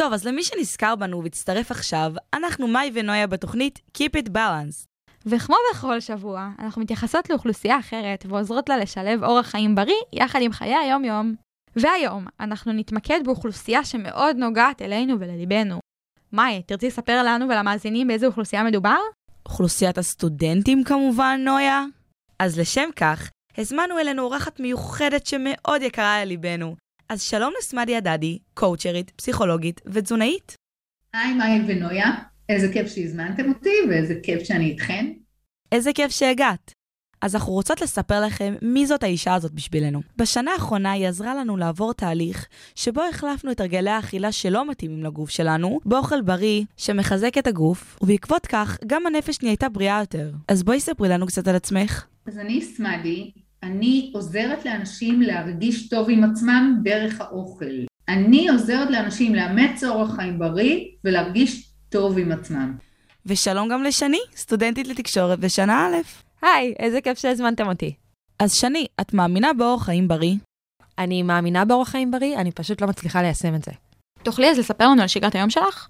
טוב, אז למי שנזכר בנו והצטרף עכשיו, אנחנו מאי ונויה בתוכנית Keep It Balance. וכמו בכל שבוע, אנחנו מתייחסות לאוכלוסייה אחרת ועוזרות לה לשלב אורח חיים בריא יחד עם חיי היום-יום. והיום אנחנו נתמקד באוכלוסייה שמאוד נוגעת אלינו ולליבנו. מאי, תרצי לספר לנו ולמאזינים באיזה אוכלוסייה מדובר? אוכלוסיית הסטודנטים כמובן, נויה. אז לשם כך, הזמנו אלינו אורחת מיוחדת שמאוד יקרה לליבנו. אז שלום לסמדיה דדי, קואוצ'רית, פסיכולוגית ותזונאית. היי מאי ונויה, איזה כיף שהזמנתם אותי ואיזה כיף שאני איתכן. איזה כיף שהגעת. אז אנחנו רוצות לספר לכם מי זאת האישה הזאת בשבילנו. בשנה האחרונה היא עזרה לנו לעבור תהליך שבו החלפנו את הרגלי האכילה שלא מתאימים לגוף שלנו, באוכל בריא שמחזק את הגוף, ובעקבות כך גם הנפש נהייתה בריאה יותר. אז בואי ספרי לנו קצת על עצמך. אז אני סמדי, אני עוזרת לאנשים להרגיש טוב עם עצמם דרך האוכל. אני עוזרת לאנשים לאמץ אורח חיים בריא ולהרגיש טוב עם עצמם. ושלום גם לשני, סטודנטית לתקשורת בשנה א'. היי, איזה כיף שהזמנתם אותי. אז שני, את מאמינה באורח חיים בריא? אני מאמינה באורח חיים בריא, אני פשוט לא מצליחה ליישם את זה. תוכלי אז לספר לנו על שגרת היום שלך?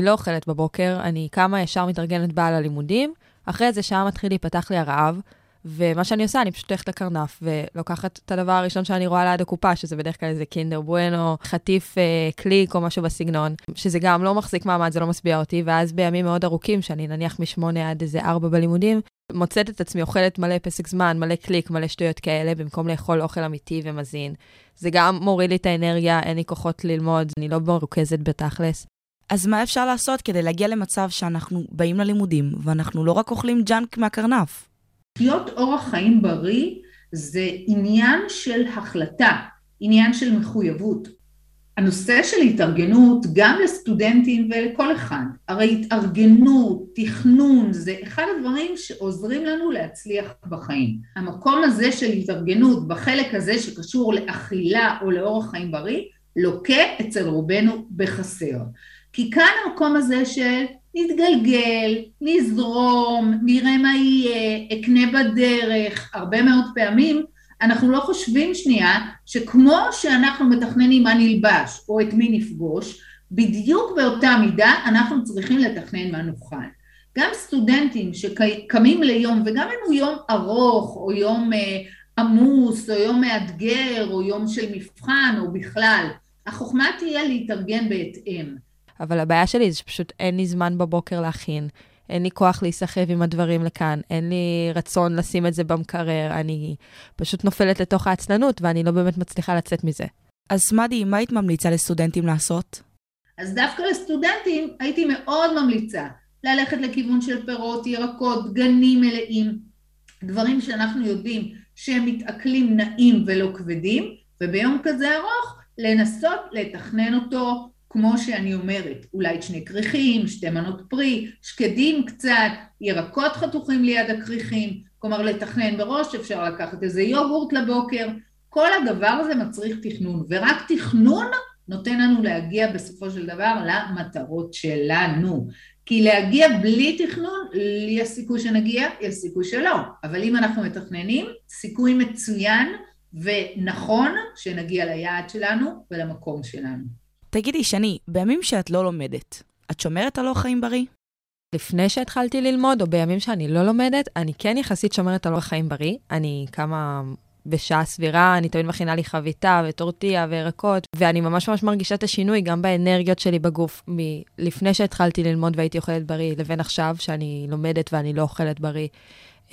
אני לא אוכלת בבוקר, אני קמה ישר מתארגנת באה ללימודים, אחרי איזה שעה מתחיל להיפתח לי הרעב, ומה שאני עושה, אני פשוט הולכת לקרנף ולוקחת את הדבר הראשון שאני רואה ליד הקופה, שזה בדרך כלל איזה קינדר בואנו, חטיף אה, קליק או משהו בסגנון, שזה גם לא מחזיק מעמד, זה לא משביע אותי, ואז בימים מאוד ארוכים, שאני נניח משמונה עד איזה ארבע בלימודים, מוצאת את עצמי אוכלת מלא פסק זמן, מלא קליק, מלא שטויות כאלה, במקום לאכול אוכל אמיתי ומזין. זה גם מוריד לי את האנרגיה, אין לי כוחות ללמוד, אני לא מרוכזת בתכלס. אז מה אפשר לעשות כדי להגיע למצב שאנחנו באים ללימודים, ואנחנו לא רק אוכלים ג'אנק מהקרנף? לחיות אורח חיים בריא זה עניין של החלטה, עניין של מחויבות. הנושא של התארגנות גם לסטודנטים ולכל אחד, הרי התארגנות, תכנון, זה אחד הדברים שעוזרים לנו להצליח בחיים. המקום הזה של התארגנות בחלק הזה שקשור לאכילה או לאורח חיים בריא, לוקה אצל רובנו בחסר. כי כאן המקום הזה של נתגלגל, נזרום, נראה מה יהיה, אקנה בדרך, הרבה מאוד פעמים אנחנו לא חושבים שנייה שכמו שאנחנו מתכננים מה נלבש או את מי נפגוש, בדיוק באותה מידה אנחנו צריכים לתכנן מה נאכל. גם סטודנטים שקמים ליום, וגם אם הוא יום ארוך או יום אה, עמוס או יום מאתגר או יום של מבחן או בכלל, החוכמה תהיה להתארגן בהתאם. אבל הבעיה שלי זה שפשוט אין לי זמן בבוקר להכין. אין לי כוח להיסחב עם הדברים לכאן, אין לי רצון לשים את זה במקרר, אני פשוט נופלת לתוך העצלנות ואני לא באמת מצליחה לצאת מזה. אז מדי, מה היית ממליצה לסטודנטים לעשות? אז דווקא לסטודנטים הייתי מאוד ממליצה ללכת לכיוון של פירות, ירקות, גנים מלאים, דברים שאנחנו יודעים שהם מתעכלים נעים ולא כבדים, וביום כזה ארוך לנסות לתכנן אותו כמו שאני אומרת, אולי שני כריכים, שתי מנות פרי, שקדים קצת, ירקות חתוכים ליד הכריכים, כלומר לתכנן בראש, אפשר לקחת איזה יוגורט לבוקר, כל הדבר הזה מצריך תכנון, ורק תכנון נותן לנו להגיע בסופו של דבר למטרות שלנו. כי להגיע בלי תכנון, יש סיכוי שנגיע, יש סיכוי שלא. אבל אם אנחנו מתכננים, סיכוי מצוין ונכון שנגיע ליעד שלנו ולמקום שלנו. תגידי, שני, בימים שאת לא לומדת, את שומרת על אורח חיים בריא? לפני שהתחלתי ללמוד, או בימים שאני לא לומדת, אני כן יחסית שומרת על אורח חיים בריא. אני קמה בשעה סבירה, אני תמיד מכינה לי חביתה וטורטיה וירקות, ואני ממש ממש מרגישה את השינוי גם באנרגיות שלי בגוף, מלפני שהתחלתי ללמוד והייתי אוכלת בריא, לבין עכשיו, שאני לומדת ואני לא אוכלת בריא.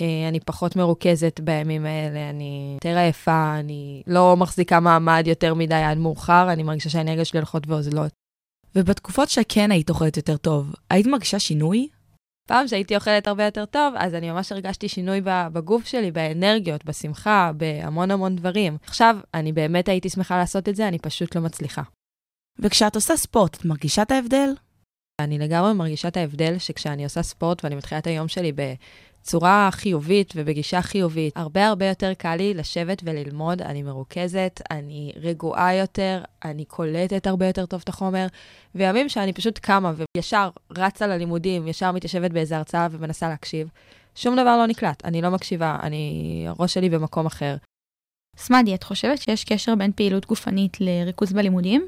אה, אני פחות מרוכזת בימים האלה, אני יותר עייפה, אני לא מחזיקה מעמד יותר מדי עד מאוחר, אני מרגישה שהאנרגיה שלי הולכות ואוזלות. ובתקופות שכן היית אוכלת יותר טוב, היית מרגישה שינוי? פעם שהייתי אוכלת הרבה יותר טוב, אז אני ממש הרגשתי שינוי בגוף שלי, באנרגיות, בשמחה, בהמון המון דברים. עכשיו, אני באמת הייתי שמחה לעשות את זה, אני פשוט לא מצליחה. וכשאת עושה ספורט, את מרגישה את ההבדל? אני לגמרי מרגישה את ההבדל שכשאני עושה ספורט ואני מתחילה את היום שלי בצורה חיובית ובגישה חיובית, הרבה הרבה יותר קל לי לשבת וללמוד, אני מרוכזת, אני רגועה יותר, אני קולטת הרבה יותר טוב את החומר, וימים שאני פשוט קמה וישר רצה ללימודים, ישר מתיישבת באיזה הרצאה ומנסה להקשיב, שום דבר לא נקלט, אני לא מקשיבה, אני, הראש שלי במקום אחר. סמדי, את חושבת שיש קשר בין פעילות גופנית לריכוז בלימודים?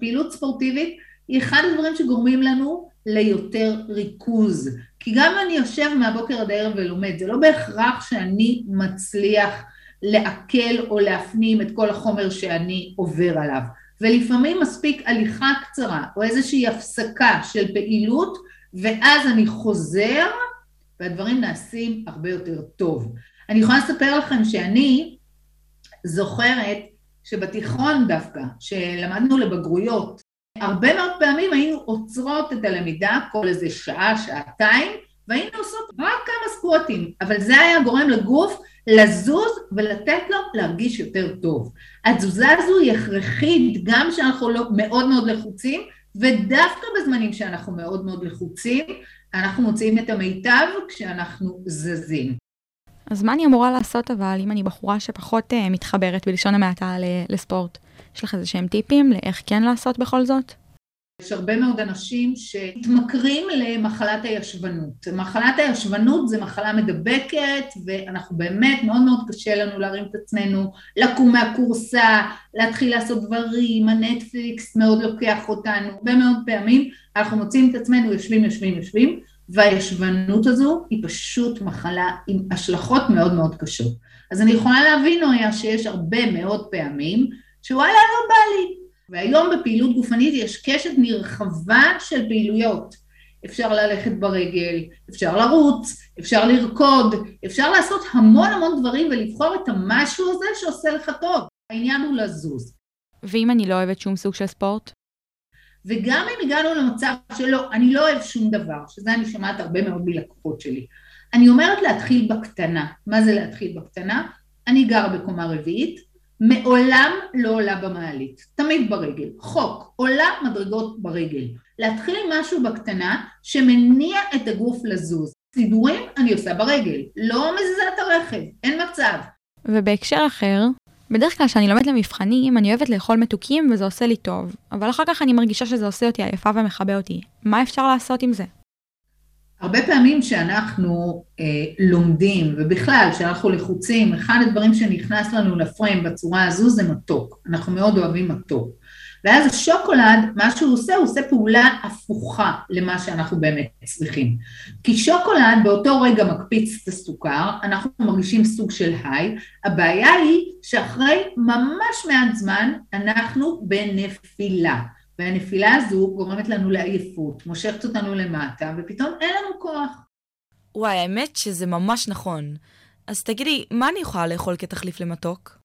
פעילות ספורטיבית היא אחד הדברים שגורמים לנו ליותר ריכוז. כי גם אני יושב מהבוקר עד הערב ולומד, זה לא בהכרח שאני מצליח לעכל או להפנים את כל החומר שאני עובר עליו. ולפעמים מספיק הליכה קצרה או איזושהי הפסקה של פעילות ואז אני חוזר והדברים נעשים הרבה יותר טוב. אני יכולה לספר לכם שאני זוכרת שבתיכון דווקא, שלמדנו לבגרויות, הרבה מאוד פעמים היינו עוצרות את הלמידה כל איזה שעה, שעתיים, והיינו עושות רק כמה סקווטים, אבל זה היה גורם לגוף לזוז ולתת לו להרגיש יותר טוב. התזוזה הזו היא הכרחית גם כשאנחנו לא מאוד מאוד לחוצים, ודווקא בזמנים שאנחנו מאוד מאוד לחוצים, אנחנו מוצאים את המיטב כשאנחנו זזים. אז מה אני אמורה לעשות אבל אם אני בחורה שפחות uh, מתחברת בלשון המעטה לספורט? יש לך איזה שהם טיפים לאיך כן לעשות בכל זאת? יש הרבה מאוד אנשים שמתמכרים למחלת הישבנות. מחלת הישבנות זה מחלה מדבקת ואנחנו באמת מאוד מאוד קשה לנו להרים את עצמנו, לקום מהכורסה, להתחיל לעשות דברים, הנטפליקס מאוד לוקח אותנו, הרבה מאוד פעמים אנחנו מוצאים את עצמנו יושבים יושבים יושבים והישבנות הזו היא פשוט מחלה עם השלכות מאוד מאוד קשות. אז אני יכולה להבין, נויה, שיש הרבה מאוד פעמים שוואלה לא בא לי. והיום בפעילות גופנית יש קשת נרחבה של פעילויות. אפשר ללכת ברגל, אפשר לרוץ, אפשר לרקוד, אפשר לעשות המון המון דברים ולבחור את המשהו הזה שעושה לך טוב. העניין הוא לזוז. ואם אני לא אוהבת שום סוג של ספורט? וגם אם הגענו למצב שלא, אני לא אוהב שום דבר, שזה אני שומעת הרבה מאוד מלקוחות שלי. אני אומרת להתחיל בקטנה. מה זה להתחיל בקטנה? אני גרה בקומה רביעית, מעולם לא עולה במעלית, תמיד ברגל. חוק, עולה מדרגות ברגל. להתחיל עם משהו בקטנה שמניע את הגוף לזוז. סידורים אני עושה ברגל, לא מזיזה את הרכב, אין מצב. ובהקשר אחר, בדרך כלל כשאני לומדת למבחנים, אני אוהבת לאכול מתוקים וזה עושה לי טוב, אבל אחר כך אני מרגישה שזה עושה אותי עייפה ומכבה אותי. מה אפשר לעשות עם זה? הרבה פעמים שאנחנו אה, לומדים, ובכלל, כשאנחנו לחוצים, אחד הדברים שנכנס לנו לפריים בצורה הזו זה מתוק. אנחנו מאוד אוהבים מתוק. ואז השוקולד, מה שהוא עושה, הוא עושה פעולה הפוכה למה שאנחנו באמת צריכים. כי שוקולד באותו רגע מקפיץ את הסוכר, אנחנו מרגישים סוג של היי, הבעיה היא שאחרי ממש מעט זמן אנחנו בנפילה. והנפילה הזו גורמת לנו לעייפות, מושכת אותנו למטה, ופתאום אין לנו כוח. וואי, האמת שזה ממש נכון. אז תגידי, מה אני יכולה לאכול כתחליף למתוק?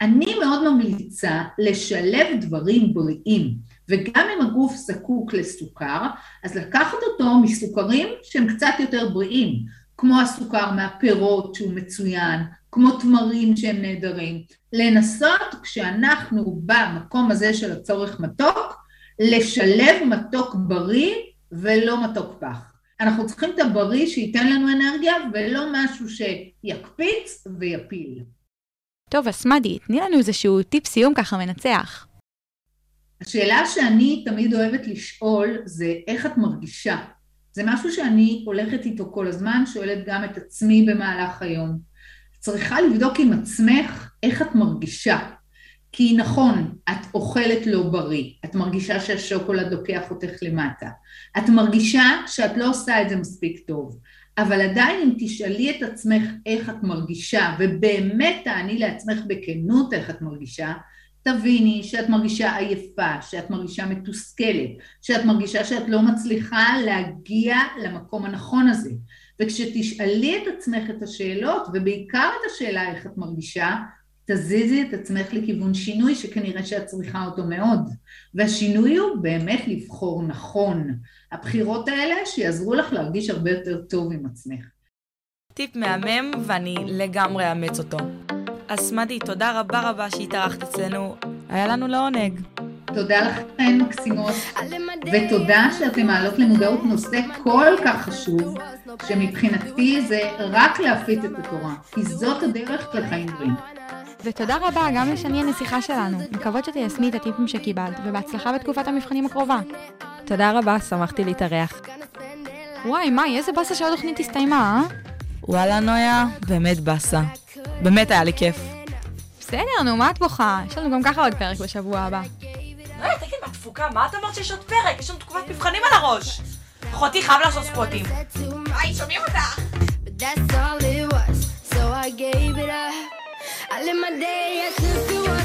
אני מאוד ממליצה לשלב דברים בריאים, וגם אם הגוף זקוק לסוכר, אז לקחת אותו מסוכרים שהם קצת יותר בריאים, כמו הסוכר מהפירות שהוא מצוין, כמו תמרים שהם נהדרים. לנסות כשאנחנו במקום הזה של הצורך מתוק, לשלב מתוק בריא ולא מתוק פח. אנחנו צריכים את הבריא שייתן לנו אנרגיה ולא משהו שיקפיץ ויפיל. טוב, אסמדי, תני לנו איזשהו טיפ סיום ככה מנצח. השאלה שאני תמיד אוהבת לשאול זה איך את מרגישה. זה משהו שאני הולכת איתו כל הזמן, שואלת גם את עצמי במהלך היום. צריכה לבדוק עם עצמך איך את מרגישה. כי נכון, את אוכלת לא בריא, את מרגישה שהשוקולד לוקח אותך למטה, את מרגישה שאת לא עושה את זה מספיק טוב, אבל עדיין אם תשאלי את עצמך איך את מרגישה, ובאמת תעני לעצמך בכנות איך את מרגישה, תביני שאת מרגישה עייפה, שאת מרגישה מתוסכלת, שאת מרגישה שאת לא מצליחה להגיע למקום הנכון הזה. וכשתשאלי את עצמך את השאלות, ובעיקר את השאלה איך את מרגישה, תזיזי את עצמך לכיוון שינוי שכנראה שאת צריכה אותו מאוד. והשינוי הוא באמת לבחור נכון. הבחירות האלה שיעזרו לך להרגיש הרבה יותר טוב עם עצמך. טיפ מהמם, ואני לגמרי אאמץ אותו. אז מדי, תודה רבה רבה שהתארחת אצלנו, היה לנו לעונג. תודה לכן, מקסימות, ותודה שאתם מעלות למודעות נושא כל כך חשוב, שמבחינתי זה רק להפיץ את התורה, כי זאת הדרך לחיים בריאים. ותודה רבה גם לשני הנסיכה שלנו, מקוות שתיישמי את הטיפים שקיבלת, ובהצלחה בתקופת המבחנים הקרובה. תודה רבה, שמחתי להתארח. וואי, מאי, איזה באסה שהתוכנית הסתיימה, אה? וואלה, נויה, באמת באסה. באמת היה לי כיף. בסדר, נו, מה את בוכה? יש לנו גם ככה עוד פרק בשבוע הבא. נויה, תגיד, מה עסוקה, מה את אמרת שיש עוד פרק? יש לנו תקופת מבחנים על הראש. אחותי חייב לעשות סקווטים. היי, שומעים אותך? But that's all it was, so I gave it up. I live my day, I took the one.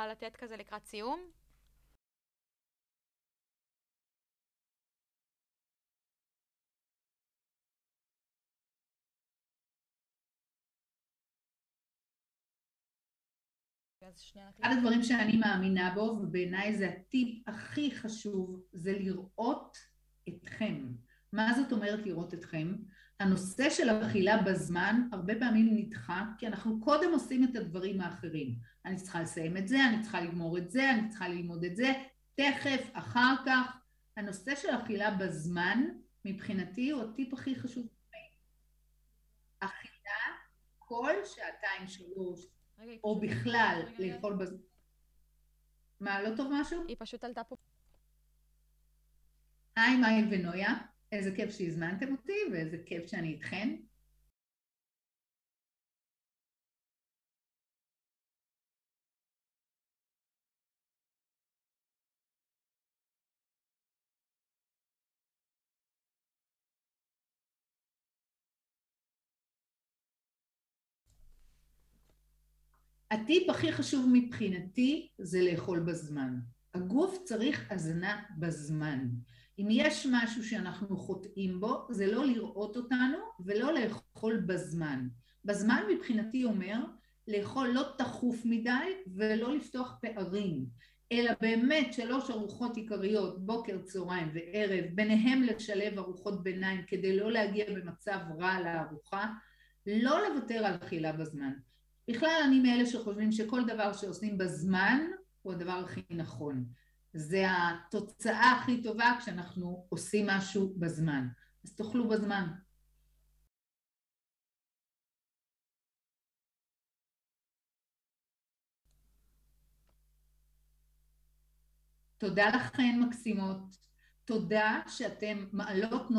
לתת כזה לקראת סיום? אחד הדברים שאני מאמינה בו, ובעיניי זה הטיפ הכי חשוב, זה לראות אתכם. מה זאת אומרת לראות אתכם? הנושא של אכילה בזמן הרבה פעמים נדחה, כי אנחנו קודם עושים את הדברים האחרים. אני צריכה לסיים את זה, אני צריכה לגמור את זה, אני צריכה ללמוד את זה, תכף, אחר כך. הנושא של אכילה בזמן, מבחינתי, הוא הטיפ הכי חשוב. אכילה כל שעתיים שלוש, או בכלל לאכול בזמן. מה, לא טוב משהו? היא פשוט עלתה פה. היי, מאי ונויה, איזה כיף שהזמנתם אותי ואיזה כיף שאני איתכן. הטיפ הכי חשוב מבחינתי זה לאכול בזמן. הגוף צריך הזנה בזמן. אם יש משהו שאנחנו חוטאים בו, זה לא לראות אותנו ולא לאכול בזמן. בזמן מבחינתי אומר לאכול לא תכוף מדי ולא לפתוח פערים, אלא באמת שלוש ארוחות עיקריות, בוקר, צהריים וערב, ביניהם לשלב ארוחות ביניים כדי לא להגיע במצב רע לארוחה, לא לוותר על אכילה בזמן. בכלל אני מאלה שחושבים שכל דבר שעושים בזמן הוא הדבר הכי נכון. זה התוצאה הכי טובה כשאנחנו עושים משהו בזמן. אז תאכלו בזמן. תודה לכן מקסימות. תודה שאתן מעלות